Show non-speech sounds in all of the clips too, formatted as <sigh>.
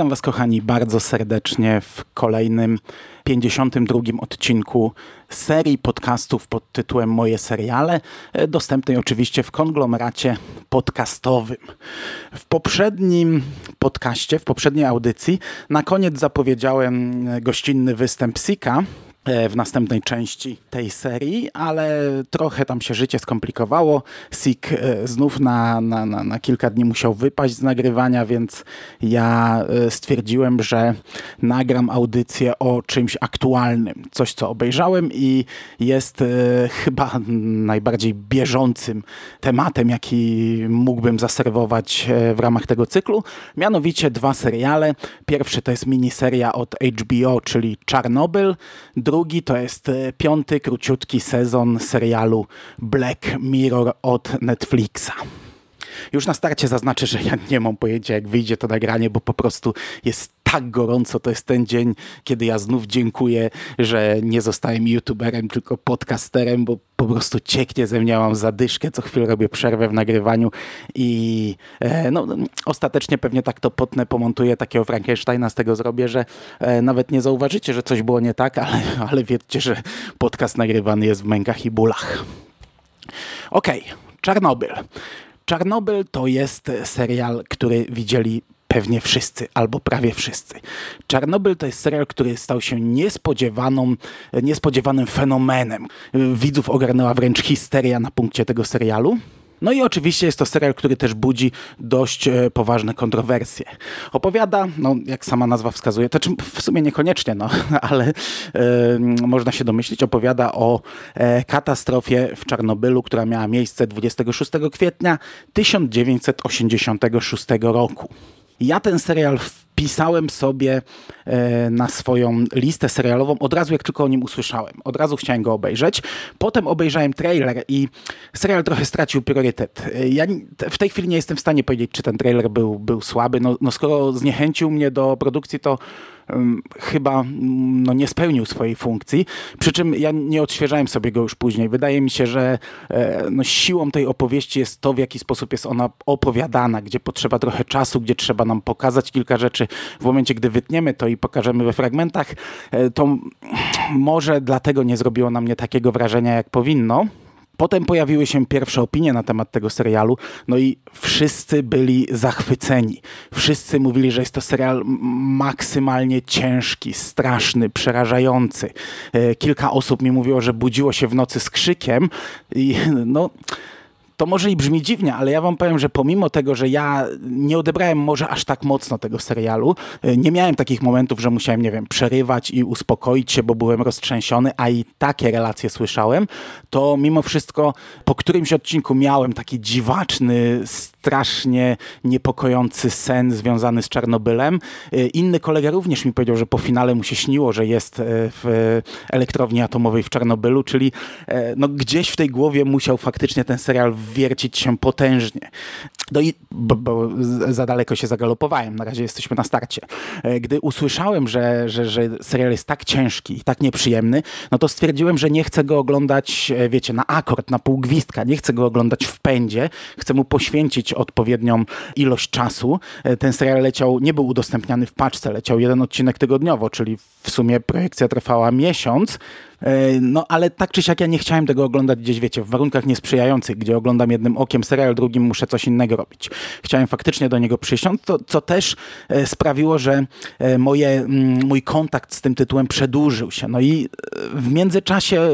Witam Was, kochani, bardzo serdecznie w kolejnym 52 odcinku serii podcastów pod tytułem Moje seriale, e, dostępnej oczywiście w konglomeracie podcastowym. W poprzednim podcaście, w poprzedniej audycji, na koniec zapowiedziałem e, gościnny występ Sika, w następnej części tej serii, ale trochę tam się życie skomplikowało. Sik e, znów na, na, na, na, kilka dni musiał wypaść z nagrywania, więc ja e, stwierdziłem, że nagram audycję o czymś aktualnym. Coś, co obejrzałem i jest chyba najbardziej bieżącym tematem, jaki mógłbym zaserwować w ramach tego cyklu. Mianowicie dwa seriale. Pierwszy to jest miniseria od HBO, czyli Czarnobyl. Drugi to jest e, piąty, króciutki sezon serialu Black Mirror od Netflixa. Już na starcie zaznaczę, że ja nie mam pojęcia, jak wyjdzie to nagranie, bo po prostu jest tak gorąco. To jest ten dzień, kiedy ja znów dziękuję, że nie zostałem youtuberem, tylko podcasterem, bo po prostu cieknie ze mnie, mam zadyszkę, co chwilę robię przerwę w nagrywaniu i e, no, ostatecznie pewnie tak to potnę, pomontuję takiego Frankensteina z tego zrobię, że e, nawet nie zauważycie, że coś było nie tak, ale, ale wiedzcie, że podcast nagrywany jest w mękach i bólach. Okej, okay. Czarnobyl. Czarnobyl to jest serial, który widzieli pewnie wszyscy, albo prawie wszyscy. Czarnobyl to jest serial, który stał się niespodziewaną, niespodziewanym fenomenem. Widzów ogarnęła wręcz histeria na punkcie tego serialu. No i oczywiście jest to serial, który też budzi dość e, poważne kontrowersje. Opowiada, no jak sama nazwa wskazuje, to czym w sumie niekoniecznie, no, <laughs> ale e, można się domyślić, opowiada o e, katastrofie w Czarnobylu, która miała miejsce 26 kwietnia 1986 roku. Ja ten serial wpisałem sobie e, na swoją listę serialową od razu, jak tylko o nim usłyszałem. Od razu chciałem go obejrzeć. Potem obejrzałem trailer i serial trochę stracił priorytet. E, ja w tej chwili nie jestem w stanie powiedzieć, czy ten trailer był, był słaby. No, no skoro zniechęcił mnie do produkcji, to chyba no, nie spełnił swojej funkcji. Przy czym ja nie odświeżałem sobie go już później. Wydaje mi się, że e, no, siłą tej opowieści jest to, w jaki sposób jest ona opowiadana, gdzie potrzeba trochę czasu, gdzie trzeba nam pokazać kilka rzeczy. W momencie, gdy wytniemy to i pokażemy we fragmentach, e, to może dlatego nie zrobiło na mnie takiego wrażenia, jak powinno. Potem pojawiły się pierwsze opinie na temat tego serialu, no i wszyscy byli zachwyceni. Wszyscy mówili, że jest to serial maksymalnie ciężki, straszny, przerażający. E, kilka osób mi mówiło, że budziło się w nocy z krzykiem i no to może i brzmi dziwnie, ale ja wam powiem, że pomimo tego, że ja nie odebrałem może aż tak mocno tego serialu, e, nie miałem takich momentów, że musiałem, nie wiem, przerywać i uspokoić się, bo byłem roztrzęsiony, a i takie relacje słyszałem, to mimo wszystko po którymś odcinku miałem taki dziwaczny, strasznie niepokojący sen związany z Czarnobylem. E, inny kolega również mi powiedział, że po finale mu się śniło, że jest e, w elektrowni atomowej w Czarnobylu, czyli no, gdzieś w tej głowie musiał faktycznie ten serial wiercić się potężnie. No i bo, bo za daleko się zagalopowałem, na razie jesteśmy na starcie. E, gdy usłyszałem, że, że, że serial jest tak ciężki i tak nieprzyjemny, no to stwierdziłem, że nie chcę go oglądać, e, wiecie, na akord, na pół gwizdka, nie chcę go oglądać w pędzie, chcę mu poświęcić odpowiednią ilość czasu. E, ten serial leciał, nie był udostępniany w paczce, leciał jeden odcinek tygodniowo, czyli w sumie projekcja trwała miesiąc, no ale tak czy siak ja nie chciałem tego oglądać gdzieś, wiecie, w warunkach niesprzyjających, gdzie oglądam jednym okiem serial, drugim muszę coś innego robić. Chciałem faktycznie do niego przysiąść, to, co też e, sprawiło, że e, moje, mm, mój kontakt z tym tytułem przedłużył się. No i e, w międzyczasie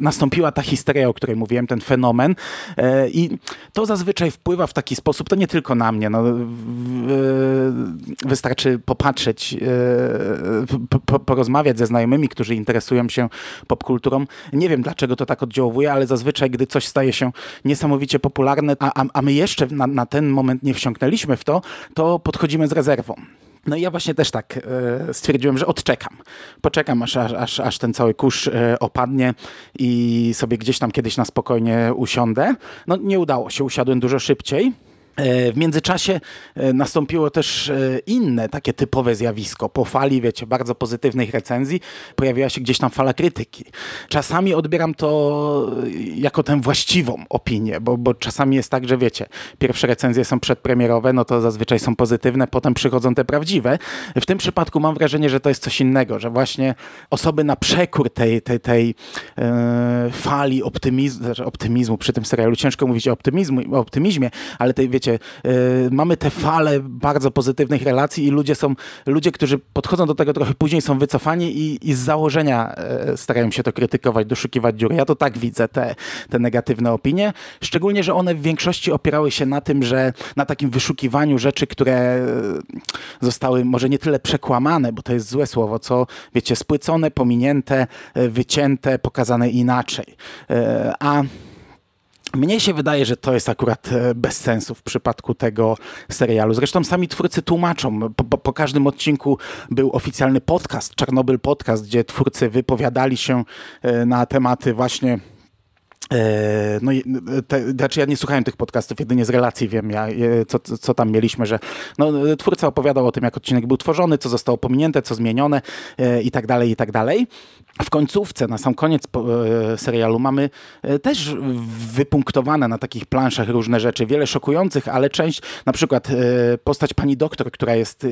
nastąpiła ta histeria, o której mówiłem, ten fenomen i to zazwyczaj wpływa w taki sposób, to nie tylko na mnie, no, wystarczy popatrzeć, porozmawiać ze znajomymi, którzy interesują się popkulturą. Nie wiem, dlaczego to tak oddziałuje, ale zazwyczaj, gdy coś staje się niesamowicie popularne, a, a my jeszcze na, na ten moment nie wsiąknęliśmy w to, to podchodzimy z rezerwą. No i ja właśnie też tak e, stwierdziłem, że odczekam. Poczekam, aż, aż, aż ten cały kurz e, opadnie i sobie gdzieś tam kiedyś na spokojnie usiądę. No nie udało się, usiadłem dużo szybciej. E, w międzyczasie e, nastąpiło też e, inne takie typowe zjawisko. Po fali, wiecie, bardzo pozytywnych recenzji pojawiła się gdzieś tam fala krytyki. Czasami odbieram to jako tę właściwą opinię, bo, bo czasami jest tak, że wiecie, pierwsze recenzje są przedpremierowe, no to zazwyczaj są pozytywne, potem przychodzą te prawdziwe. W tym przypadku mam wrażenie, że to jest coś innego, że właśnie osoby na przekór tej, tej, tej fali optymizmu, optymizmu przy tym serialu, ciężko mówić o, optymizmu, o optymizmie, ale tej, wiecie, wiecie, y, mamy te fale bardzo pozytywnych relacji i ludzie są, ludzie, którzy podchodzą do tego trochę później, są wycofani i, i z założenia y, starają się to krytykować, doszukiwać dziury. Ja to tak widzę, te, te negatywne opinie. Szczególnie, że one w większości opierały się na tym, że na takim wyszukiwaniu rzeczy, które y, zostały może nie tyle przekłamane, bo to jest złe słowo, co wiecie, spłycone, pominięte, wycięte, pokazane inaczej. A mnie się wydaje, że to jest akurat e, bez sensu w przypadku tego serialu. Zresztą sami twórcy tłumaczą. Po, po, każdym odcinku był oficjalny podcast, Czarnobyl Podcast, gdzie twórcy wypowiadali się e, na tematy właśnie no, te, znaczy ja nie słuchałem tych podcastów, jedynie z relacji wiem, ja, co, co tam mieliśmy, że no, twórca opowiadał o tym, jak odcinek był tworzony, co zostało pominięte, co zmienione e, i tak dalej, i tak dalej. W końcówce, na sam koniec e, serialu mamy też wypunktowane na takich planszach różne rzeczy, wiele szokujących, ale część, na przykład postać pani doktor, która jest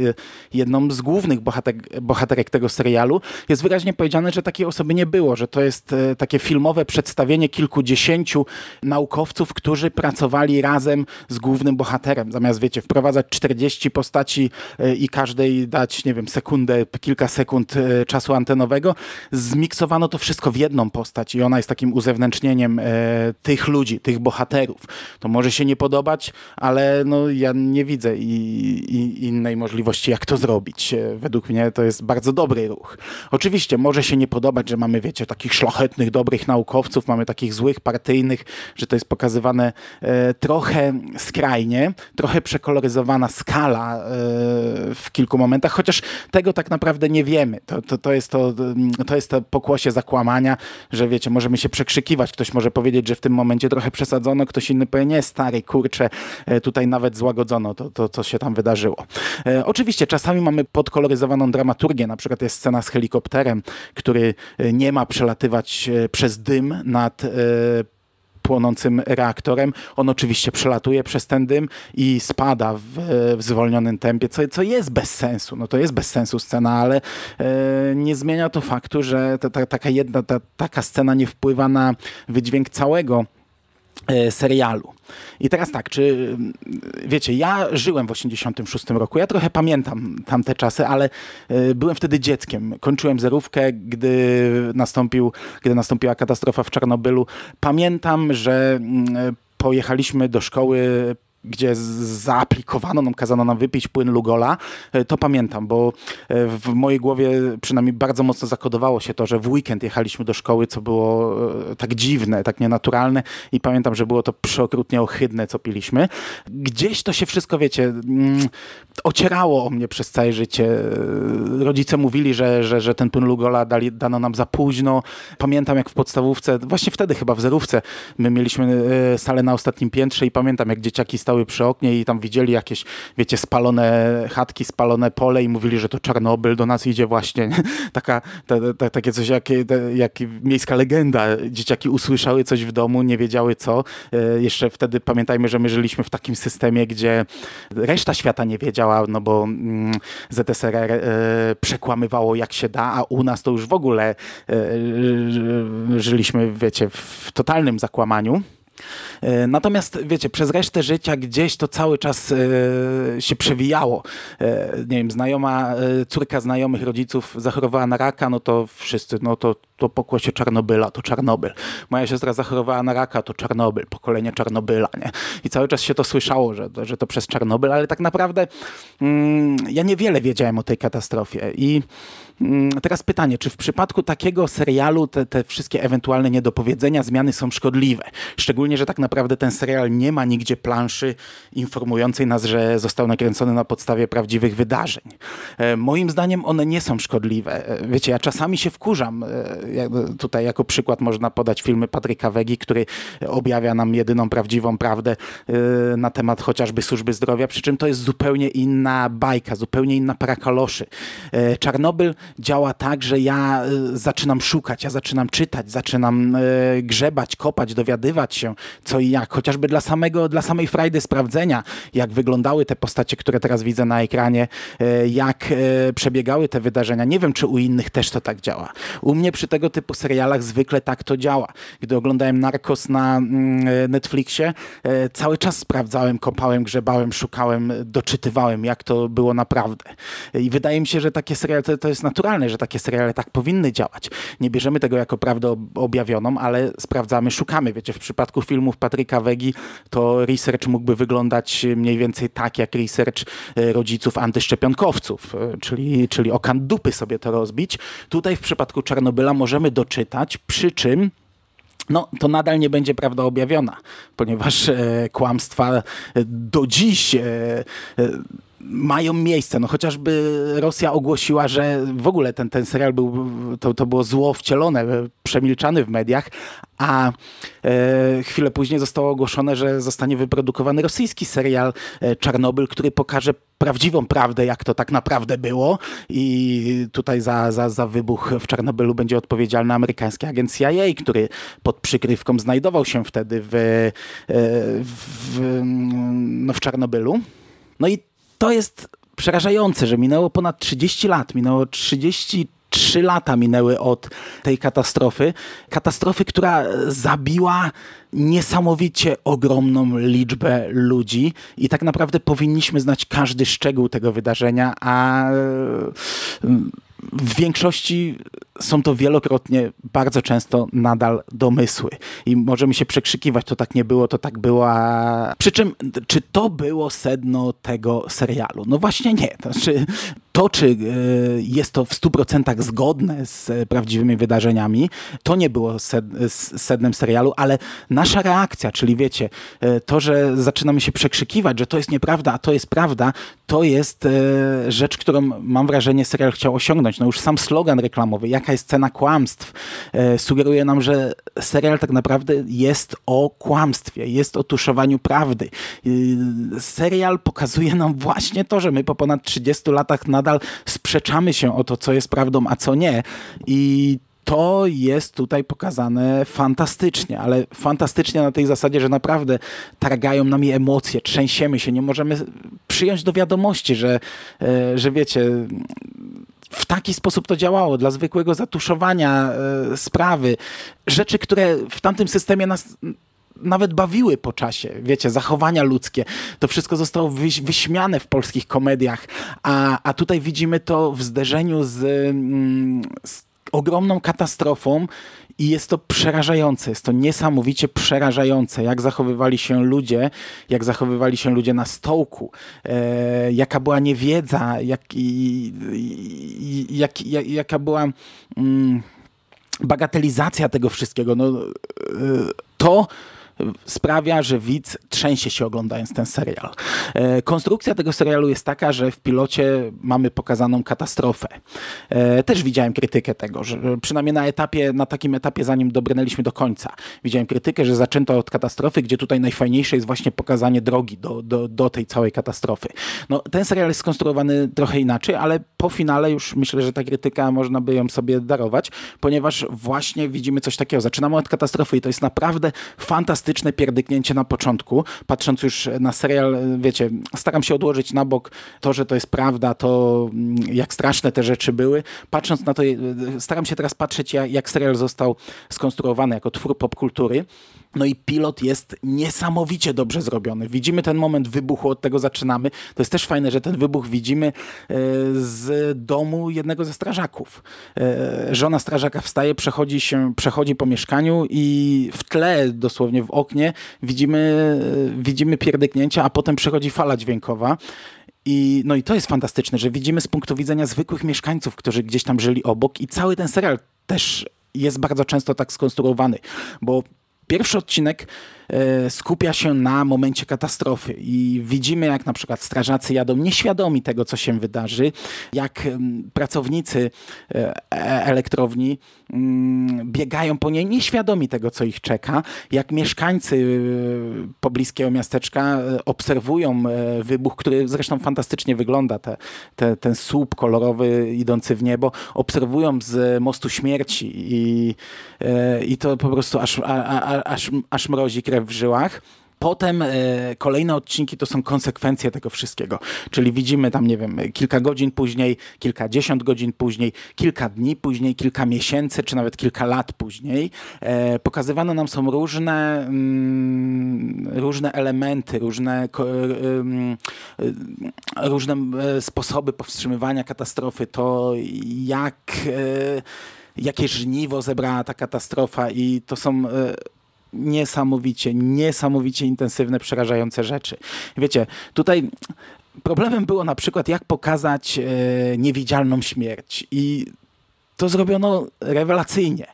jedną z głównych bohater, bohaterek tego serialu, jest wyraźnie powiedziane, że takiej osoby nie było, że to jest takie filmowe przedstawienie kilku kilkudziesięciu naukowców, którzy pracowali razem z głównym bohaterem. Zamiast, wiecie, wprowadzać 40 postaci e, i każdej dać, nie wiem, sekundę, kilka sekund e, czasu antenowego, zmiksowano to wszystko w jedną postać i ona jest takim uzewnętrznieniem e, tych ludzi, tych bohaterów. To może się nie podobać, ale no, ja nie widzę i, i innej możliwości, jak to zrobić. Według mnie to jest bardzo dobry ruch. Oczywiście może się nie podobać, że mamy, wiecie, takich szlachetnych, dobrych naukowców, mamy takich złych złych, partyjnych, że to jest pokazywane e, trochę skrajnie, trochę przekoloryzowana skala e, w kilku momentach, chociaż tego tak naprawdę nie wiemy. To, to, to, jest to, to jest to pokłosie zakłamania, że wiecie, możemy się przekrzykiwać, ktoś może powiedzieć, że w tym momencie trochę przesadzono, ktoś inny powie, nie, stary, kurczę, e, tutaj nawet złagodzono to, to co się tam wydarzyło. Oczywiście czasami mamy podkoloryzowaną dramaturgię, na przykład jest scena z helikopterem, który nie ma przelatywać przez dym nad płonącym reaktorem. On oczywiście przelatuje przez ten dym i spada w, w zwolnionym tempie, co, co jest bez sensu. No to jest bez sensu scena, ale e, nie zmienia to faktu, że ta, ta, taka jedna, ta, taka scena nie wpływa na wydźwięk całego serialu. I teraz tak, czy wiecie, ja żyłem w 86 roku, ja trochę pamiętam tamte czasy, ale y, byłem wtedy dzieckiem. Kończyłem zerówkę, gdy, nastąpił, gdy nastąpiła katastrofa w Czarnobylu. Pamiętam, że y, pojechaliśmy do szkoły gdzie zaaplikowano nam, kazano nam wypić płyn Lugola, e, to pamiętam, bo e, w mojej głowie przynajmniej bardzo mocno zakodowało się to, że w weekend jechaliśmy do szkoły, co było e, tak dziwne, tak nienaturalne i pamiętam, że było to przeokrutnie ohydne, co piliśmy. Gdzieś to się wszystko, wiecie, mm, ocierało o mnie przez całe życie. Rodzice mówili, że, że, że ten płyn Lugola dali, dano nam za późno. Pamiętam, jak w podstawówce, właśnie wtedy chyba w zerówce, my mieliśmy salę na ostatnim piętrze i pamiętam, jak dzieciaki stały stały przy oknie i tam widzieli jakieś, wiecie, spalone chatki, spalone pole i mówili, że to Czarnobyl do nas idzie właśnie. <laughs> Taka, ta, ta, takie coś jak, jak miejska legenda. Dzieciaki usłyszały coś w domu, nie wiedziały co. E, jeszcze wtedy pamiętajmy, że my żyliśmy w takim systemie, gdzie reszta świata nie wiedziała, no bo mm, ZSRR e, przekłamywało jak się da, a u nas to już w ogóle e, żyliśmy, wiecie, w totalnym zakłamaniu. E, natomiast wiecie, przez resztę życia gdzieś to cały czas e, się przewijało. E, nie wiem, znajoma, córka znajomych rodziców zachorowała na raka, no to wszyscy, no to, to pokłosie Czarnobyla, to Czarnobyl. Moja siostra zachorowała na raka, to Czarnobyl, pokolenie Czarnobyla, nie? I cały czas się to słyszało, że, że to przez Czarnobyl, ale tak naprawdę mm, ja niewiele wiedziałem o tej katastrofie i teraz pytanie, czy w przypadku takiego serialu te, te wszystkie ewentualne niedopowiedzenia, zmiany są szkodliwe? Szczególnie, że tak naprawdę ten serial nie ma nigdzie planszy informującej nas, że został nakręcony na podstawie prawdziwych wydarzeń. E, moim zdaniem one nie są szkodliwe. E, wiecie, ja czasami się wkurzam. E, tutaj jako przykład można podać filmy Patryka Wegi, który objawia nam jedyną prawdziwą prawdę na temat chociażby służby zdrowia, przy czym to jest zupełnie inna bajka, zupełnie inna para kaloszy. Czarnobyl działa tak, że ja zaczynam szukać, ja zaczynam czytać, zaczynam grzebać, kopać, dowiadywać się, co i jak, chociażby dla samego, dla samej frajdy sprawdzenia, jak wyglądały te postacie, które teraz widzę na ekranie, jak przebiegały te wydarzenia. Nie wiem, czy u innych też to tak działa. U mnie przy tego typu serialach zwykle tak to działa. Gdy oglądałem Narcos na mm, Netflixie, cały czas sprawdzałem, kopałem, grzebałem, szukałem, doczytywałem, jak to było naprawdę. I wydaje mi się, że takie seriale, to, to jest naturalne, że takie seriale tak powinny działać. Nie bierzemy tego jako prawdę objawioną, ale sprawdzamy, szukamy. Wiecie, w przypadku filmów Patryka Wegi to research mógłby wyglądać mniej więcej tak, jak research e, rodziców antyszczepionkowców, e, czyli, czyli okan dupy sobie to rozbić. Tutaj w przypadku Czarnobyla możemy doczytać, przy czym no, to nadal nie będzie prawda objawiona, ponieważ e, kłamstwa do dziś e, e, mają miejsce. No chociażby Rosja ogłosiła, że w ogóle ten, ten serial był, to, to było zło wcielone, przemilczany w mediach, a e, chwilę później zostało ogłoszone, że zostanie wyprodukowany rosyjski serial e, Czarnobyl, który pokaże prawdziwą prawdę, jak to tak naprawdę było i tutaj za, za, za wybuch w Czarnobylu będzie odpowiedzialny amerykański agent CIA, który pod przykrywką znajdował się wtedy w, e, w, no w Czarnobylu. No i to jest przerażające, że minęło ponad 30 lat, minęło 33 lata minęły od tej katastrofy. Katastrofy, która zabiła niesamowicie ogromną liczbę ludzi i tak naprawdę powinniśmy znać każdy szczegół tego wydarzenia, a w większości są to wielokrotnie, bardzo często nadal domysły. I możemy się przekrzykiwać, to tak nie było, to tak było. A... Przy czym, czy to było sedno tego serialu? No właśnie nie. To znaczy, to, czy e, jest to w 100% zgodne z prawdziwymi wydarzeniami, to nie było sednem serialu, ale nasza reakcja, czyli wiecie, e, to, że zaczynamy się przekrzykiwać, że to jest nieprawda, a to jest prawda, to jest e, rzecz, którą mam wrażenie serial chciał osiągnąć. No już sam slogan reklamowy, jaka jest cena kłamstw, sugeruje nam, że serial tak naprawdę jest o kłamstwie, jest o tuszowaniu prawdy. Serial pokazuje nam właśnie to, że my po ponad 30 latach nadal nadal sprzeczamy się o to, co jest prawdą, a co nie. I to jest tutaj pokazane fantastycznie, ale fantastycznie na tej zasadzie, że naprawdę targają nami emocje, trzęsiemy się, nie możemy przyjąć do wiadomości, że, e, że wiecie, w taki sposób to działało, dla zwykłego zatuszowania e, sprawy. Rzeczy, które w tamtym systemie nas nawet bawiły po czasie, wiecie, zachowania ludzkie. To wszystko zostało wyś wyśmiane w polskich komediach, a, a tutaj widzimy to w zderzeniu z, mm, z ogromną katastrofą i jest to przerażające, jest to niesamowicie przerażające, jak zachowywali się ludzie, jak zachowywali się ludzie na stołku, e, jaka była niewiedza, jak, i, i, jak, jak, jaka była mm, bagatelizacja tego wszystkiego. No, e, to sprawia, że widz trzęsie się oglądając ten serial. E, konstrukcja tego serialu jest taka, że w pilocie mamy pokazaną katastrofę. E, też widziałem krytykę tego, że przynajmniej na etapie, na takim etapie, zanim dobrnęliśmy do końca, widziałem krytykę, że zaczęto od katastrofy, gdzie tutaj najfajniejsze jest właśnie pokazanie drogi do, do, do tej całej katastrofy. No, ten serial jest skonstruowany trochę inaczej, ale po finale już myślę, że ta krytyka można by ją sobie darować, ponieważ właśnie widzimy coś takiego. Zaczynamy od katastrofy i to jest naprawdę fantastyczne fantastyczne pierdyknięcie na początku. Patrząc już na serial, wiecie, staram się odłożyć na bok to, że to jest prawda, to mm, jak straszne te rzeczy były. Patrząc na to, staram się teraz patrzeć, jak, serial został skonstruowany jako twór popkultury. No i pilot jest niesamowicie dobrze zrobiony. Widzimy ten moment wybuchu, od tego zaczynamy. To jest też fajne, że ten wybuch widzimy e, z domu jednego ze strażaków. E, żona strażaka wstaje, przechodzi się, przechodzi po mieszkaniu i w tle, dosłownie w oknie, widzimy, widzimy pierdyknięcia, a potem przechodzi fala dźwiękowa I, no i to jest fantastyczne, że widzimy z punktu widzenia zwykłych mieszkańców, którzy gdzieś tam żyli obok i cały ten serial też jest bardzo często tak skonstruowany, bo pierwszy odcinek E, skupia się na momencie katastrofy i widzimy, jak na przykład strażacy jadą nieświadomi tego, co się wydarzy, jak pracownicy e, e, elektrowni mm, biegają po niej nieświadomi tego, co ich czeka, jak mieszkańcy pobliskiego miasteczka obserwują wybuch, który zresztą fantastycznie wygląda, te, te, ten słup kolorowy idący w niebo, obserwują z mostu śmierci i, i to po prostu aż, aż, aż mrozi krew w żyłach. Potem e, kolejne odcinki to są konsekwencje tego wszystkiego. Czyli widzimy tam, nie wiem, kilka godzin później, kilkadziesiąt godzin później, kilka dni później, kilka miesięcy, czy nawet kilka lat później. E, pokazywane nam są różne, mm, różne elementy, różne, e, różne sposoby powstrzymywania katastrofy. To jak, jakie żniwo zebrała ta katastrofa i to są niesamowicie, niesamowicie intensywne, przerażające rzeczy. Wiecie, tutaj problemem było na przykład, jak pokazać e, niewidzialną śmierć i to zrobiono rewelacyjnie.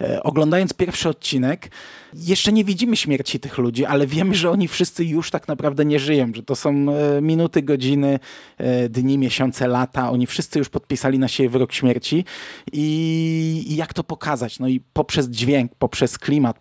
E, oglądając pierwszy odcinek, jeszcze nie widzimy śmierci tych ludzi, ale wiemy, że oni wszyscy już tak naprawdę nie żyją, że to są e, minuty, godziny, e, dni, miesiące, lata. Oni wszyscy już podpisali na siebie wyrok śmierci i, i jak to pokazać? No i poprzez dźwięk, poprzez klimat,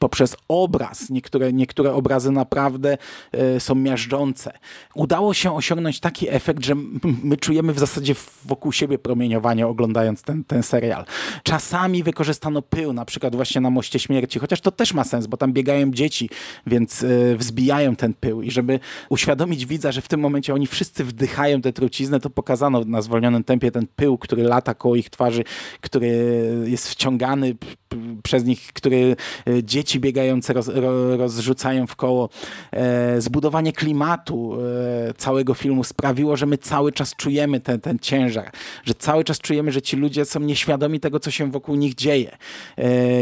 poprzez obraz. Niektóre, niektóre obrazy naprawdę e, są miażdżące. Udało się osiągnąć taki efekt, że my czujemy w zasadzie wokół siebie promieniowanie oglądając ten, ten serial. Czasami wykorzystano pył, na przykład właśnie na Moście Śmierci, chociaż to też ma sens, bo tam biegają dzieci, więc e, wzbijają ten pył i żeby uświadomić widza, że w tym momencie oni wszyscy wdychają tę truciznę, to pokazano na zwolnionym tempie ten pył, który lata koło ich twarzy, który jest wciągany przez nich, który e, dzieci biegające roz, rozrzucają w koło. E, zbudowanie klimatu e, całego filmu sprawiło, że my cały czas czujemy ten, ten ciężar, że cały czas czujemy, że ci ludzie są nieświadomi tego, co się wokół nich dzieje.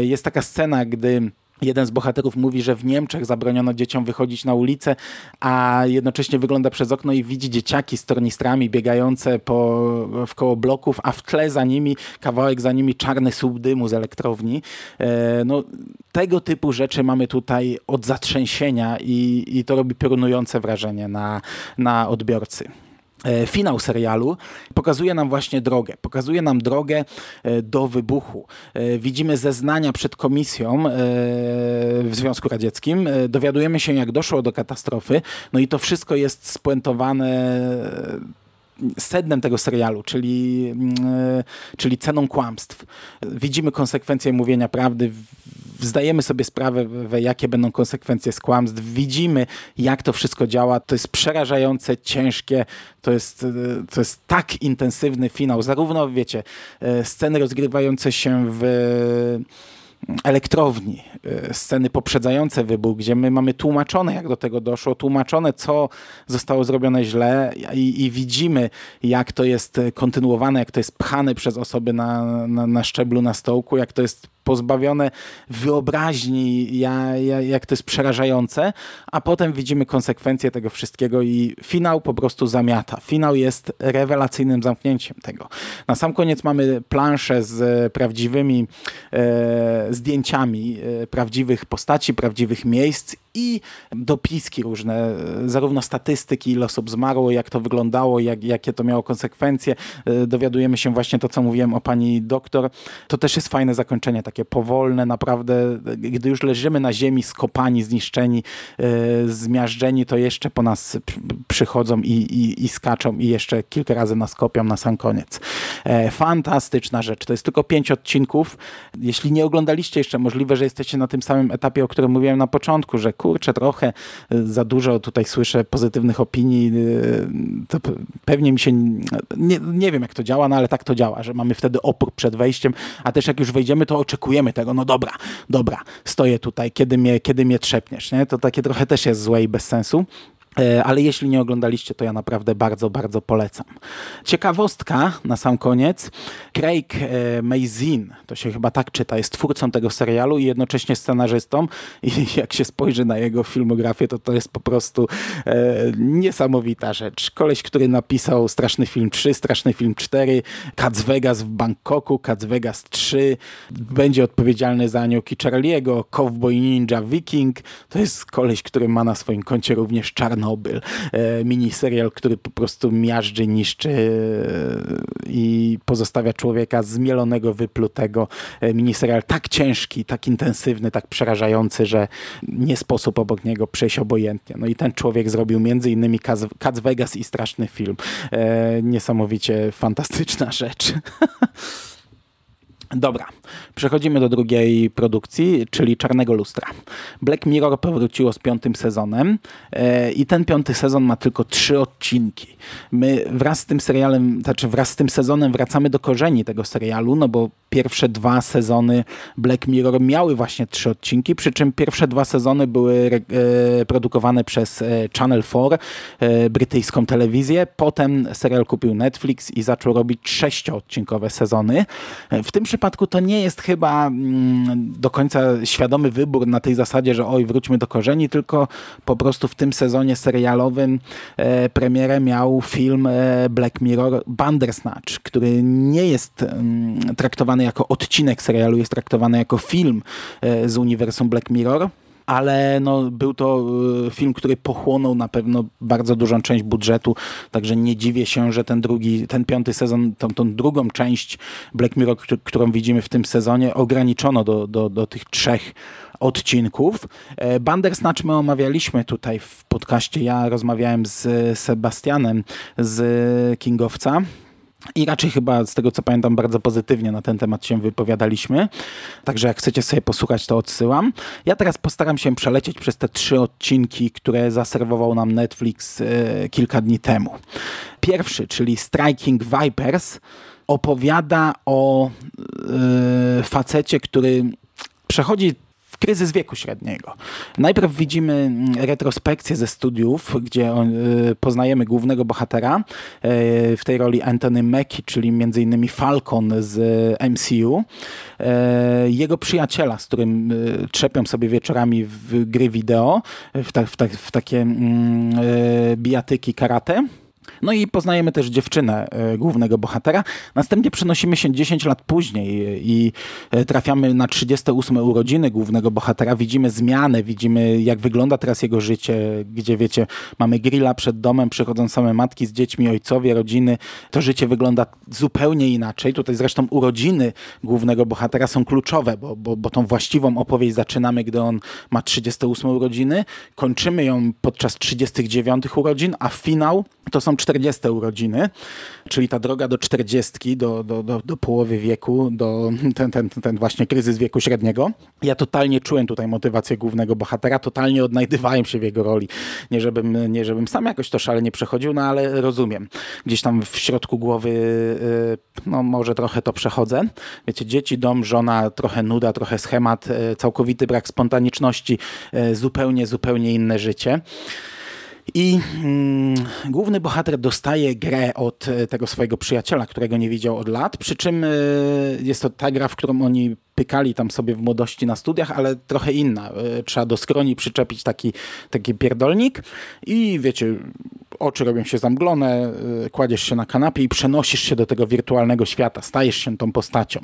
Jest taka scena, gdy Jeden z bohaterów mówi, że w Niemczech zabroniono dzieciom wychodzić na ulicę, a jednocześnie wygląda przez okno i widzi dzieciaki z tornistrami biegające po, w koło bloków, a w tle za nimi, kawałek za nimi czarny słup dymu z elektrowni. E, no, tego typu rzeczy mamy tutaj od zatrzęsienia i, i to robi piorunujące wrażenie na, na odbiorcy. E, finał serialu pokazuje nam właśnie drogę. Pokazuje nam drogę e, do wybuchu. E, widzimy zeznania przed komisją w Związku Radzieckim. Dowiadujemy się, jak doszło do katastrofy. No i to wszystko jest spuentowane sednem tego serialu, czyli, mm, czyli ceną kłamstw. Widzimy konsekwencje mówienia prawdy, zdajemy sobie sprawę, jakie będą konsekwencje z kłamstw, widzimy, jak to wszystko działa. To jest przerażające, ciężkie, to jest, to jest tak intensywny finał. Zarówno, wiecie, e, sceny rozgrywające się w elektrowni, e, sceny poprzedzające wybuch, gdzie my mamy tłumaczone, jak do tego doszło, tłumaczone, co zostało zrobione źle i, i widzimy, jak to jest kontynuowane, jak to jest pchane przez osoby na, na, na szczeblu, na stołku, jak to jest pozbawione wyobraźni, ja, ja, jak to jest przerażające, a potem widzimy konsekwencje tego wszystkiego i finał po prostu zamiata. Finał jest rewelacyjnym zamknięciem tego. Na sam koniec mamy planszę z prawdziwymi e, zdjęciami e, prawdziwych postaci, prawdziwych miejsc i dopiski różne, zarówno statystyki, ile osób zmarło, jak to wyglądało, jak, jakie to miało konsekwencje. E, dowiadujemy się właśnie to, co mówiłem o pani doktor. To też jest fajne zakończenie, takie powolne, naprawdę, gdy już leżymy na ziemi, skopani, zniszczeni, e, zmiażdżeni, to jeszcze po nas przychodzą i, i, i skaczą i jeszcze kilka razy nas kopią na sam koniec. E, fantastyczna rzecz. To jest tylko pięć odcinków. Jeśli nie oglądaliście jeszcze, możliwe, że jesteście na tym samym etapie, o którym mówiłem na początku, że kurczę, trochę y, za dużo tutaj słyszę pozytywnych opinii, y, to pewnie mi się, nie, nie wiem jak to działa, no ale tak to działa, że mamy wtedy opór przed wejściem, a też jak już wejdziemy, to oczekujemy tego, no dobra, dobra, stoję tutaj, kiedy mnie, kiedy mnie trzepniesz, nie? To takie trochę też jest złe i bez sensu. E, ale jeśli nie oglądaliście, to ja naprawdę bardzo, bardzo polecam. Ciekawostka na sam koniec. Craig e, Mazin, to się chyba tak czyta, jest twórcą tego serialu i jednocześnie scenarzystą i <laughs> jak się spojrzy na jego filmografię, to to jest po prostu e, niesamowita rzecz. Koleś, który napisał Straszny Film 3, Straszny Film 4, Cats Vegas w Bangkoku, Cats Vegas 3, będzie odpowiedzialny za Aniołki Charlie'ego, Cowboy Ninja Viking. To jest koleś, który ma na swoim koncie również czarno Czarnobyl, e, miniserial, który po prostu miażdży, niszczy e, i pozostawia człowieka zmielonego, wyplutego. E, miniserial tak ciężki, tak intensywny, tak przerażający, że nie sposób obok niego przejść obojętnie. No i ten człowiek zrobił między innymi Cats Vegas i straszny film. Niesamowicie fantastyczna rzecz. <laughs> Dobra, przechodzimy do drugiej produkcji, czyli Czarnego Lustra. Black Mirror powróciło z piątym sezonem e, i ten piąty sezon ma tylko trzy odcinki. My wraz z tym serialem, znaczy wraz z tym sezonem wracamy do korzeni tego serialu, no bo pierwsze dwa sezony Black Mirror miały właśnie trzy odcinki, przy czym pierwsze dwa sezony były e, produkowane przez e, Channel 4, e, brytyjską telewizję. Potem serial kupił Netflix i zaczął robić sześcioodcinkowe sezony. W tym przypadku to nie jest chyba mm, do końca świadomy wybór na tej zasadzie, że oj, wróćmy do korzeni, tylko po prostu w tym sezonie serialowym premierę miał film Black Mirror Bandersnatch, który nie jest mm, traktowany jako odcinek serialu, jest traktowany jako film e, z uniwersum Black Mirror ale no, był to y, film, który pochłonął na pewno bardzo dużą część budżetu, także nie dziwię się, że ten drugi, ten piąty sezon, tą, tą drugą część Black Mirror, którą widzimy w tym sezonie, ograniczono do, do, do tych trzech odcinków. E, Bandersnatch my omawialiśmy tutaj w podcaście. Ja rozmawiałem z Sebastianem z Kingowca. I raczej chyba z tego co pamiętam bardzo pozytywnie na ten temat się wypowiadaliśmy. Także jak chcecie sobie posłuchać, to odsyłam. Ja teraz postaram się przelecieć przez te trzy odcinki, które zaserwował nam Netflix e, kilka dni temu. Pierwszy, czyli Striking Vipers, opowiada o e, facecie, który przechodzi kryzys wieku średniego. Najpierw widzimy mm, retrospekcję ze studiów, gdzie y, poznajemy głównego bohatera, y, w tej roli Anthony Mackie, czyli innymi Falcon z MCU, y, jego przyjaciela, z którym trzepią sobie wieczorami w gry wideo, w, ta, w, ta, w takie mm, bijatyki karate. No i poznajemy też dziewczynę e, głównego bohatera. Następnie przenosimy się 10 lat później i e, trafiamy na 38 urodziny głównego bohatera. Widzimy zmianę, widzimy jak wygląda teraz jego życie, gdzie wiecie, mamy grilla przed domem, przychodzą same matki z dziećmi, ojcowie, rodziny. To życie wygląda zupełnie inaczej. Tutaj zresztą urodziny głównego bohatera są kluczowe, bo, bo, bo tą właściwą opowieść zaczynamy, gdy on ma 38 urodziny, kończymy ją podczas 39 urodzin, a finał to są 40 urodziny, czyli ta droga do 40, do, do, do, do połowy wieku, do ten, ten, ten właśnie kryzys wieku średniego. Ja totalnie czułem tutaj motywację głównego bohatera, totalnie odnajdywałem się w jego roli. Nie żebym, nie żebym sam jakoś to szalenie przechodził, no ale rozumiem. Gdzieś tam w środku głowy, y, no może trochę to przechodzę. Wiecie, dzieci, dom, żona, trochę nuda, trochę schemat, y, całkowity brak spontaniczności, y, zupełnie, zupełnie inne życie. I mm, główny bohater dostaje grę od e, tego swojego przyjaciela, którego nie widział od lat, przy czym y, jest to ta gra, w którą oni pykali tam sobie w młodości na studiach, ale trochę inna. Y, trzeba do skroni przyczepić taki, taki pierdolnik i wiecie, oczy robią się zamglone, y, kładziesz się na kanapie i przenosisz się do tego wirtualnego świata, stajesz się tą postacią.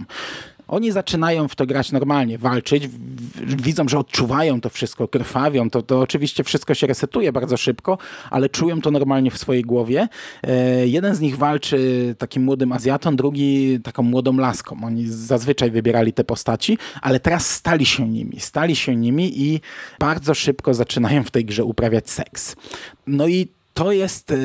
Oni zaczynają w to grać normalnie, walczyć, widzą, że odczuwają to wszystko, krwawią, to, to oczywiście wszystko się resetuje bardzo szybko, ale czują to normalnie w swojej głowie. E, jeden z nich walczy takim młodym Azjatą, drugi taką młodą laską. Oni zazwyczaj wybierali te postaci, ale teraz stali się nimi, stali się nimi i bardzo szybko zaczynają w tej grze uprawiać seks. No i to jest e,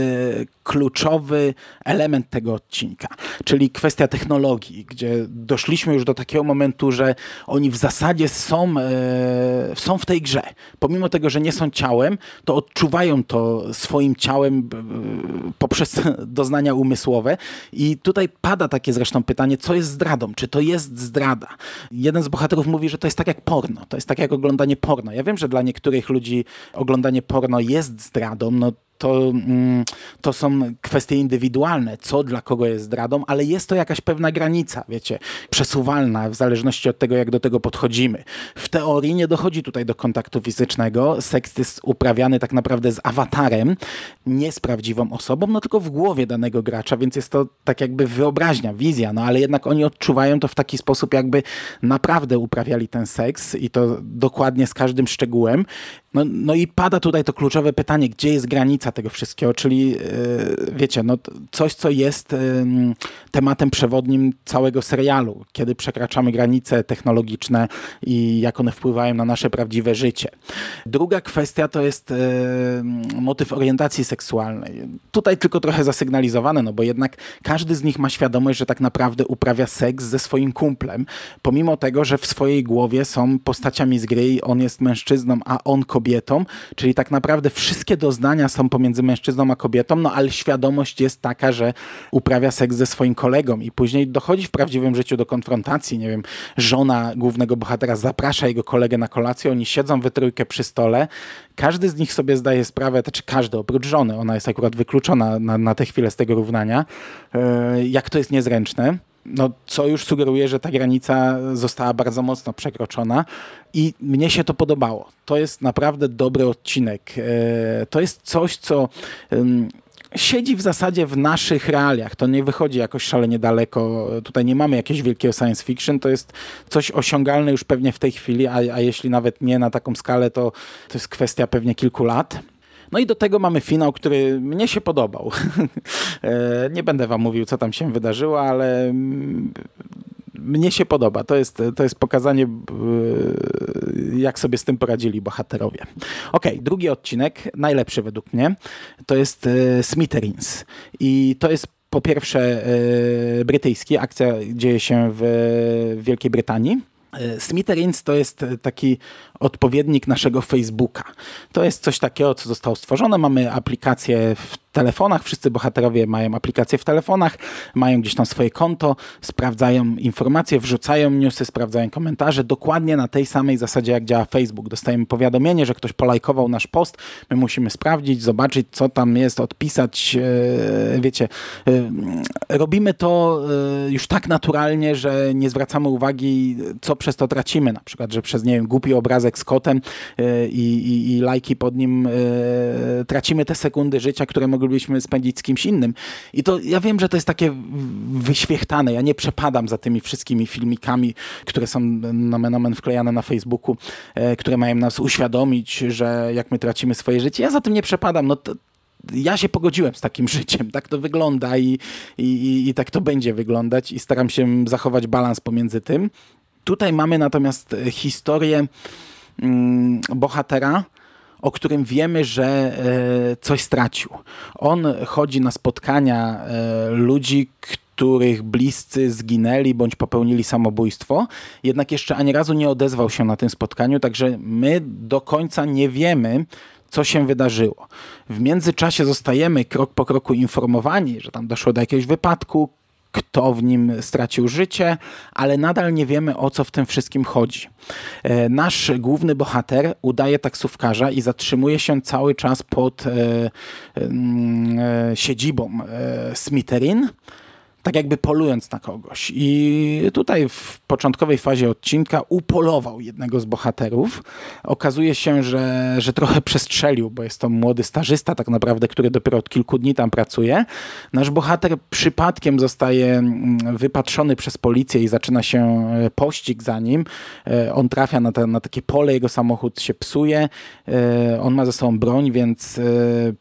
kluczowy element tego odcinka, czyli kwestia technologii, gdzie doszliśmy już do takiego momentu, że oni w zasadzie są, e, są w tej grze. Pomimo tego, że nie są ciałem, to odczuwają to swoim ciałem poprzez <laughs> doznania umysłowe. I tutaj pada takie zresztą pytanie, co jest zdradą? Czy to jest zdrada? Jeden z bohaterów mówi, że to jest tak jak porno. To jest tak jak oglądanie porno. Ja wiem, że dla niektórych ludzi oglądanie porno jest zdradą. No to, mm, to są kwestie indywidualne, co dla kogo jest zdradą, ale jest to jakaś pewna granica, wiecie, przesuwalna w zależności od tego, jak do tego podchodzimy. W teorii nie dochodzi tutaj do kontaktu fizycznego. Seks jest uprawiany tak naprawdę z awatarem, nie z prawdziwą osobą, no tylko w głowie danego gracza, więc jest to tak jakby wyobraźnia, wizja, no ale jednak oni odczuwają to w taki sposób, jakby naprawdę uprawiali ten seks i to dokładnie z każdym szczegółem. No, no i pada tutaj to kluczowe pytanie, gdzie jest granica tego wszystkiego, czyli yy, wiecie, no, coś, co jest tematem przewodnim całego serialu, kiedy przekraczamy granice technologiczne i jak one wpływają na nasze prawdziwe życie. Druga kwestia to jest yy, motyw orientacji seksualnej. Tutaj tylko trochę zasygnalizowane, no bo jednak każdy z nich ma świadomość, że tak naprawdę uprawia seks ze swoim kumplem, pomimo tego, że w swojej głowie są postaciami z gry i on jest mężczyzną, a on kobietą kobietą, czyli tak naprawdę wszystkie doznania są pomiędzy mężczyzną a kobietą, no ale świadomość jest taka, że uprawia seks ze swoim kolegą i później dochodzi w prawdziwym życiu do konfrontacji, nie wiem, żona głównego bohatera zaprasza jego kolegę na kolację, oni siedzą we trójkę przy stole, każdy z nich sobie zdaje sprawę, to czy każdy, oprócz żony, ona jest akurat wykluczona na, na tę chwilę z tego równania, e, jak to jest niezręczne no, co już sugeruje, że ta granica została bardzo mocno przekroczona i mnie się to podobało. To jest naprawdę dobry odcinek. E, to jest coś, co siedzi w zasadzie w naszych realiach. To nie wychodzi jakoś szalenie daleko. Tutaj nie mamy jakiegoś wielkiego science fiction. To jest coś osiągalne już pewnie w tej chwili, a, a jeśli nawet nie na taką skalę, to, to jest kwestia pewnie kilku lat. No i do tego mamy finał, który mnie się podobał. <laughs> E, nie będę wam mówił, co tam się wydarzyło, ale mnie się podoba. To jest, to jest pokazanie, e, jak sobie z tym poradzili bohaterowie. Ok, drugi odcinek, najlepszy według mnie, to jest e, Smithereens. I to jest po pierwsze brytyjski, akcja dzieje się w Wielkiej Brytanii. Smithereens to jest taki odpowiednik naszego Facebooka. To jest coś takiego, co zostało stworzone. Mamy aplikację w telefonach, wszyscy bohaterowie mają aplikacje w telefonach, mają gdzieś tam swoje konto, sprawdzają informacje, wrzucają newsy, sprawdzają komentarze, dokładnie na tej samej zasadzie, jak działa Facebook. Dostajemy powiadomienie, że ktoś polajkował nasz post, my musimy sprawdzić, zobaczyć, co tam jest, odpisać. E, wiecie, e, robimy to e, już tak naturalnie, że nie zwracamy uwagi, co przez to tracimy. Na przykład, że przez, nie wiem, głupi obrazek z kotem e, i, i, i lajki pod nim, e, tracimy te sekundy życia, które moglibyśmy spędzić z kimś innym. I to ja wiem, że to jest takie wyświechtane. Ja nie przepadam za tymi wszystkimi filmikami, które są na menomen wklejane na Facebooku, e, które mają nas uświadomić, że jak my tracimy swoje życie. Ja za tym nie przepadam. No to, ja się pogodziłem z takim <laughs> życiem. Tak to wygląda i, i, i tak to będzie wyglądać i staram się zachować balans pomiędzy tym. Tutaj mamy natomiast historię bohatera, o którym wiemy, że e, coś stracił. On chodzi na spotkania e, ludzi, których bliscy zginęli bądź popełnili samobójstwo, jednak jeszcze ani razu nie odezwał się na tym spotkaniu, także my do końca nie wiemy, co się wydarzyło. W międzyczasie zostajemy krok po kroku informowani, że tam doszło do jakiegoś wypadku, kto w nim stracił życie, ale nadal nie wiemy o co w tym wszystkim chodzi. E, nasz główny bohater udaje taksówkarza i zatrzymuje się cały czas pod e, e, siedzibą e, tak jakby polując na kogoś. I tutaj w początkowej fazie odcinka upolował jednego z bohaterów. Okazuje się, że, że trochę przestrzelił, bo jest to młody stażysta tak naprawdę, który dopiero od kilku dni tam pracuje. Nasz bohater przypadkiem zostaje mm, wypatrzony przez policję i zaczyna się e, pościg za nim. E, on trafia na, te, na takie pole, jego samochód się psuje. E, on ma ze sobą broń, więc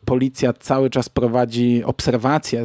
policja cały czas prowadzi obserwację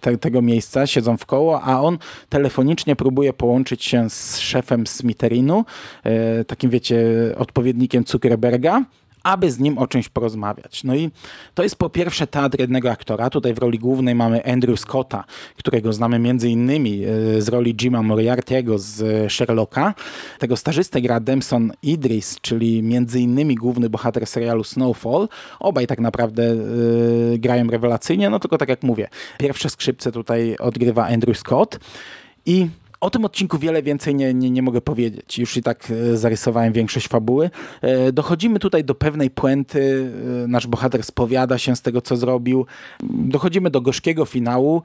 te, tego miejsca miejsca, siedzą w koło, a on telefonicznie próbuje połączyć się z szefem Smiterinu, e, takim wiecie, odpowiednikiem Zuckerberga, aby z nim o czymś porozmawiać. No i to jest po pierwsze teatr jednego aktora. Tutaj w roli głównej mamy Andrew Scotta, którego znamy między innymi e, z roli Jima Moriarty'ego z Sherlocka. Tego stażystę gra Demson Idris, czyli między innymi główny bohater serialu Snowfall. Obaj tak naprawdę yy, grają rewelacyjnie, no tylko tak jak mówię, pierwsze skrzypce tutaj odgrywa Andrew Scott i o tym odcinku wiele więcej nie, nie, nie mogę powiedzieć. Już i tak e, zarysowałem większość fabuły. E, dochodzimy tutaj do pewnej puenty. E, nasz bohater spowiada się z tego, co zrobił. Dochodzimy do gorzkiego finału.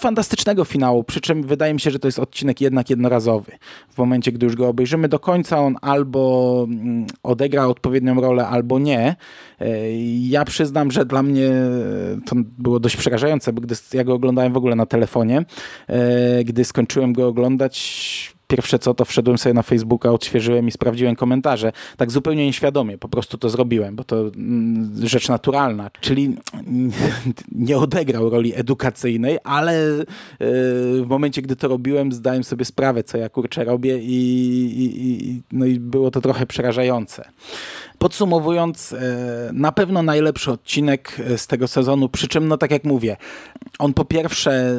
Fantastycznego finału, przy czym wydaje mi się, że to jest odcinek jednak jednorazowy. W momencie, gdy już go obejrzymy do końca, on albo mm, odegra odpowiednią rolę, albo nie. Ja przyznam, że dla mnie to było dość przerażające, bo gdy ja go oglądałem w ogóle na telefonie, gdy skończyłem go oglądać, oglądać, pierwsze co, to wszedłem sobie na Facebooka, odświeżyłem i sprawdziłem komentarze. Tak zupełnie nieświadomie, po prostu to zrobiłem, bo to mm, rzecz naturalna. Czyli <laughs> nie odegrał roli edukacyjnej, ale e, w momencie, gdy to robiłem, zdałem sobie sprawę, co ja kurczę robię i, i, no i było to trochę przerażające. Podsumowując, e, na pewno najlepszy odcinek e, z tego sezonu, przy czym, no tak jak mówię, on po pierwsze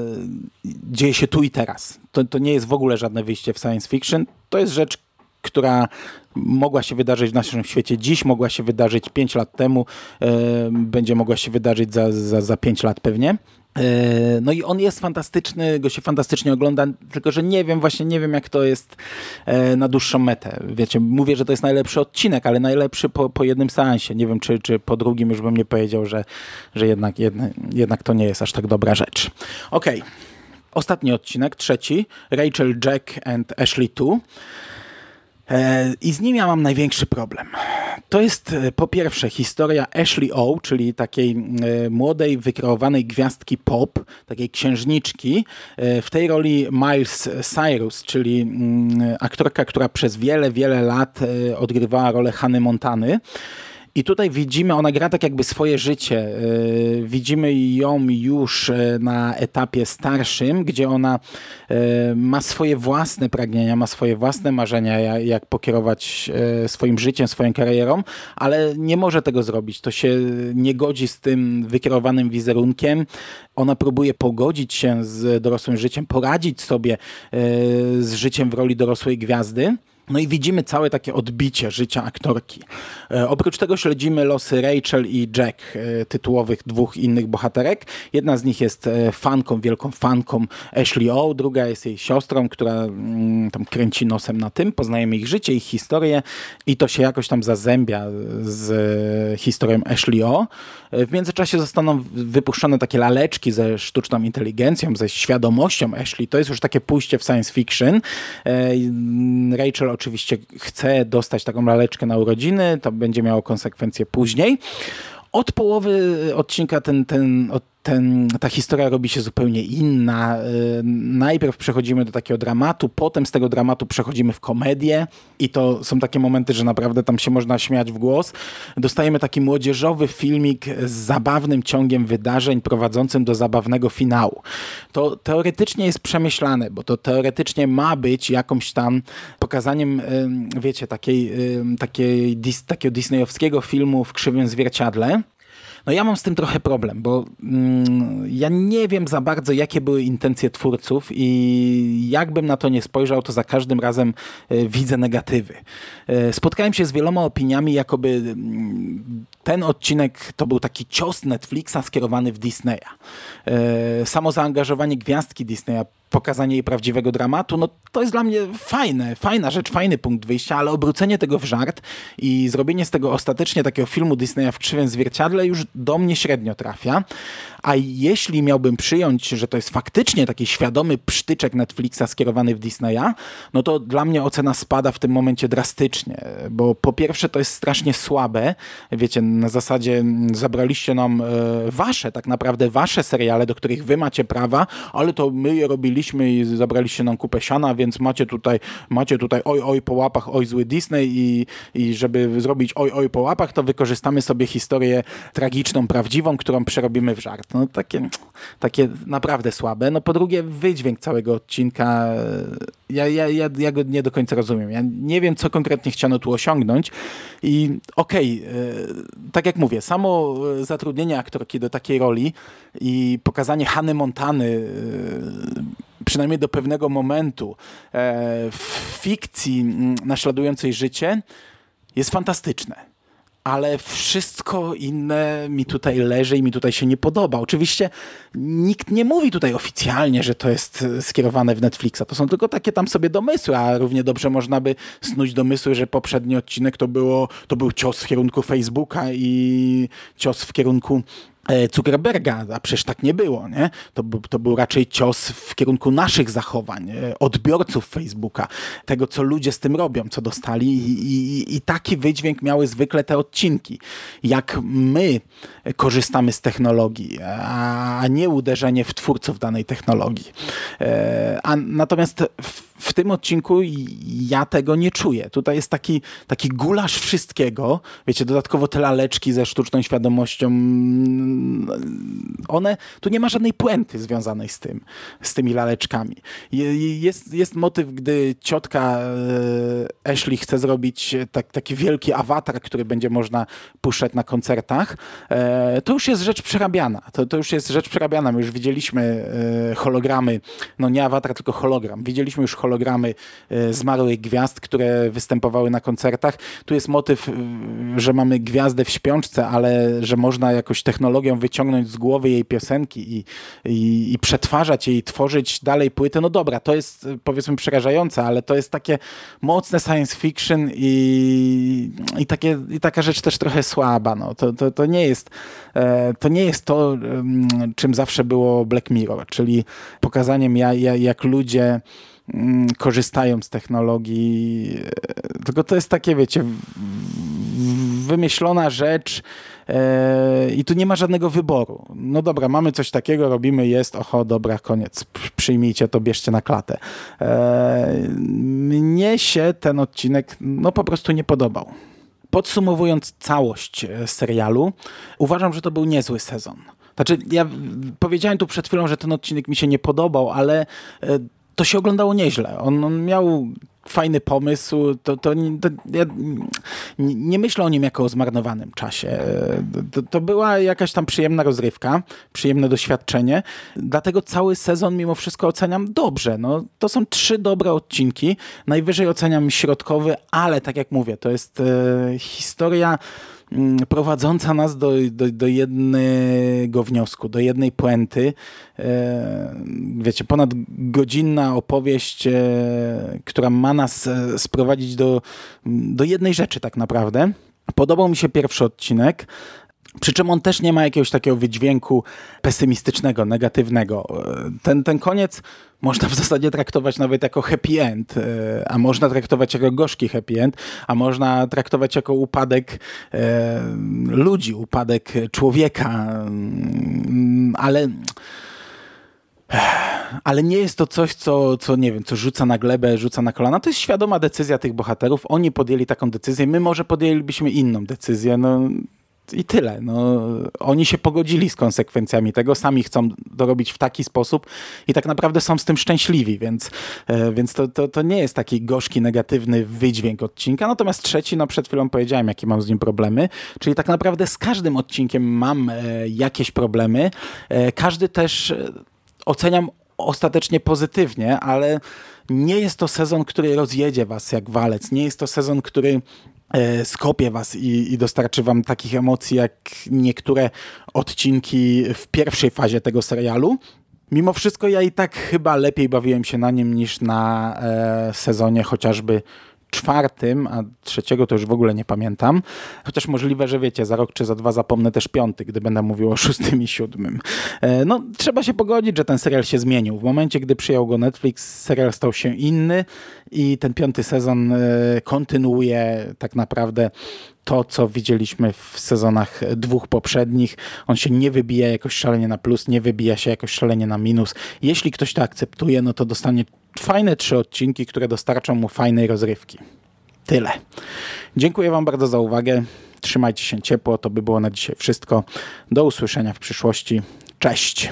dzieje się tu i teraz. To, to nie jest w ogóle żadne wyjście w science fiction. To jest rzecz, która mogła się wydarzyć w naszym świecie dziś, mogła się wydarzyć 5 lat temu, e, będzie mogła się wydarzyć za, za, za 5 lat pewnie. E, no i on jest fantastyczny, go się fantastycznie ogląda, tylko że nie wiem, właśnie nie wiem jak to jest e, na dłuższą metę. Wiecie, mówię, że to jest najlepszy odcinek, ale najlepszy po, po jednym seansie. Nie wiem, czy, czy po drugim już bym nie powiedział, że, że jednak, jednak, jednak to nie jest aż tak dobra rzecz. Okej. Okay. Ostatni odcinek, trzeci. Rachel, Jack and Ashley 2. E, I z nim ja mam największy problem. To jest e, po pierwsze historia Ashley O, czyli takiej e, młodej, wykreowanej gwiazdki pop, takiej księżniczki. W tej roli Miles Cyrus, czyli mm, aktorka, która przez wiele, wiele lat odgrywała rolę Hany Montany. I tutaj widzimy, ona gra tak jakby swoje życie. E, widzimy ją już e, na etapie starszym, gdzie ona e, ma swoje własne pragnienia, ma swoje własne marzenia, jak pokierować swoim życiem, swoją karierą, ale nie może tego zrobić. To się nie godzi z tym wykierowanym wizerunkiem. Ona próbuje pogodzić się z dorosłym życiem, poradzić sobie z życiem w roli dorosłej gwiazdy. No i widzimy całe takie odbicie życia aktorki. E, oprócz tego śledzimy losy Rachel i Jack, e, tytułowych dwóch innych bohaterek. Jedna z nich jest e, fanką, wielką fanką Ashley O, druga jest jej siostrą, która mm, tam kręci nosem na tym. Poznajemy ich życie, ich historię i to się jakoś tam zazębia z historią Ashley O. W międzyczasie zostaną wypuszczone takie laleczki ze sztuczną inteligencją, ze świadomością Ashley. To jest już takie pójście w science fiction. E, Rachel oczywiście chce dostać taką laleczkę na urodziny, to będzie miało konsekwencje później. Od połowy odcinka ten, ten, od ten, ta historia robi się zupełnie inna. Y, najpierw przechodzimy do takiego dramatu, potem z tego dramatu przechodzimy w komedię i to są takie momenty, że naprawdę tam się można śmiać w głos. Dostajemy taki młodzieżowy filmik z zabawnym ciągiem wydarzeń prowadzącym do zabawnego finału. To teoretycznie jest przemyślane, bo to teoretycznie ma być jakąś tam pokazaniem, wiecie, takiej, takiej, takiego disneyowskiego filmu w krzywym zwierciadle, no ja mam z tym trochę problem, bo mm, ja nie wiem za bardzo, jakie były intencje twórców i jakbym na to nie spojrzał, to za każdym razem y, widzę negatywy. Y, spotkałem się z wieloma opiniami, jakoby y, ten odcinek to był taki cios Netflixa skierowany w Disneya. Samo zaangażowanie gwiazdki Disneya pokazanie jej prawdziwego dramatu, no to jest dla mnie fajne, fajna rzecz, fajny punkt wyjścia, ale obrócenie tego w żart i zrobienie z tego ostatecznie takiego filmu Disneya w krzywym zwierciadle już do mnie średnio trafia. A jeśli miałbym przyjąć, że to jest faktycznie taki świadomy psztyczek Netflixa skierowany w Disneya, no to dla mnie ocena spada w tym momencie drastycznie, bo po pierwsze to jest strasznie słabe. Wiecie, na zasadzie zabraliście nam e, wasze, tak naprawdę wasze seriale, do których wy macie prawa, ale to my je robiliśmy i zabraliście nam kupę siana, więc macie tutaj, macie tutaj oj, oj po łapach, oj zły Disney i, i żeby zrobić oj, oj po łapach, to wykorzystamy sobie historię tragiczną, prawdziwą, którą przerobimy w żart no takie, takie naprawdę słabe. No po drugie, wydźwięk całego odcinka, ja, ja, ja, ja go nie do końca rozumiem. Ja nie wiem, co konkretnie chciano tu osiągnąć i okej, okay, tak jak mówię, samo zatrudnienie aktorki do takiej roli i pokazanie Hany Montany przynajmniej do pewnego momentu w fikcji naśladującej życie jest fantastyczne ale wszystko inne mi tutaj leży i mi tutaj się nie podoba. Oczywiście nikt nie mówi tutaj oficjalnie, że to jest skierowane w Netflixa. To są tylko takie tam sobie domysły, a równie dobrze można by snuć domysły, że poprzedni odcinek to, było, to był cios w kierunku Facebooka i cios w kierunku E, Zuckerberga, a przecież tak nie było, nie? To, to był raczej cios w kierunku naszych zachowań, e, odbiorców Facebooka, tego, co ludzie z tym robią, co dostali i, i, i taki wydźwięk miały zwykle te odcinki. Jak my korzystamy z technologii, a nie uderzenie w twórców danej technologii. E, a natomiast w w tym odcinku ja tego nie czuję. Tutaj jest taki, taki gulasz wszystkiego. Wiecie, dodatkowo te laleczki ze sztuczną świadomością. One, tu nie ma żadnej puenty związanej z tym, z tymi laleczkami. Jest, jest motyw, gdy ciotka e, Ashley chce zrobić tak, taki wielki awatar, który będzie można puszczać na koncertach. E, to już jest rzecz przerabiana. To, to już jest rzecz przerabiana. My już widzieliśmy e, hologramy, no nie awatar, tylko hologram. Widzieliśmy już hologramy e, zmarłych gwiazd, które występowały na koncertach. Tu jest motyw, e, że mamy gwiazdę w śpiączce, ale że można jakoś technologią wyciągnąć z głowy jej piosenki i, i, i przetwarzać jej, tworzyć dalej płyty. No dobra, to jest e, powiedzmy przerażające, ale to jest takie mocne science fiction i, i, takie, i taka rzecz też trochę słaba. No. To, to, to, nie jest, to nie jest to, czym zawsze było Black Mirror, czyli pokazaniem jak ludzie korzystają z technologii. Tylko to jest takie, wiecie, wymyślona rzecz e, i tu nie ma żadnego wyboru. No dobra, mamy coś takiego, robimy, jest, oho, dobra, koniec, przyjmijcie to, bierzcie na klatę. E, mnie się ten odcinek no po prostu nie podobał. Podsumowując całość e, serialu, uważam, że to był niezły sezon. Znaczy, ja powiedziałem tu przed chwilą, że ten odcinek mi się nie podobał, ale to się oglądało nieźle. On, on miał fajny pomysł, to, to, to ja nie myślę o nim jako o zmarnowanym czasie. To, to, była jakaś tam przyjemna rozrywka, przyjemne doświadczenie, dlatego cały sezon mimo wszystko oceniam dobrze. No, to są trzy dobre odcinki, najwyżej oceniam środkowy, ale tak jak mówię, to jest e, historia prowadząca nas do, do, do jednego wniosku, do jednej puenty. E, wiecie, ponad godzinna opowieść, e, która ma nas e, sprowadzić do, do jednej rzeczy tak naprawdę. Podobał mi się pierwszy odcinek, przy czym on też nie ma jakiegoś takiego wydźwięku pesymistycznego, negatywnego. Ten, ten koniec można w zasadzie traktować nawet jako happy end, e, a można traktować jako gorzki happy end, a można traktować jako upadek e, ludzi, upadek człowieka, mm, ale ale nie jest to coś, co, co nie wiem, co rzuca na glebę, rzuca na kolana. To jest świadoma decyzja tych bohaterów. Oni podjęli taką decyzję, my może podjęlibyśmy inną decyzję. No, i tyle. No, oni się pogodzili z konsekwencjami tego, sami chcą dorobić w taki sposób i tak naprawdę są z tym szczęśliwi, więc, e, więc to, to, to nie jest taki gorzki, negatywny wydźwięk odcinka. Natomiast trzeci, no przed chwilą powiedziałem, jakie mam z nim problemy, czyli tak naprawdę z każdym odcinkiem mam e, jakieś problemy. E, każdy też oceniam ostatecznie pozytywnie, ale nie jest to sezon, który rozjedzie was jak walec. Nie jest to sezon, który skopie was i, i, dostarczy wam takich emocji jak niektóre odcinki w pierwszej fazie tego serialu. Mimo wszystko ja i tak chyba lepiej bawiłem się na nim niż na e, sezonie chociażby czwartym, a trzeciego to już w ogóle nie pamiętam. Chociaż możliwe, że wiecie, za rok czy za dwa zapomnę też piąty, gdy będę mówił o szóstym i siódmym. E, no, trzeba się pogodzić, że ten serial się zmienił. W momencie, gdy przyjął go Netflix, serial stał się inny i ten piąty sezon e, kontynuuje tak naprawdę to, co widzieliśmy w sezonach dwóch poprzednich. On się nie wybija jakoś szalenie na plus, nie wybija się jakoś szalenie na minus. Jeśli ktoś to akceptuje, no to dostanie fajne trzy odcinki, które dostarczą mu fajnej rozrywki. Tyle. Dziękuję Wam bardzo za uwagę. Trzymajcie się ciepło. To by było na dzisiaj wszystko. Do usłyszenia w przyszłości. Cześć!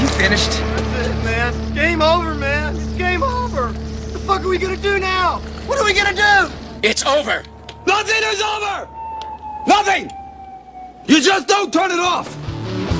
You finished? That's it, man. Game over, man. It's game over. What the fuck are we gonna do now? What are we gonna do? It's over. Nothing is over. Nothing. You just don't turn it off. Bye.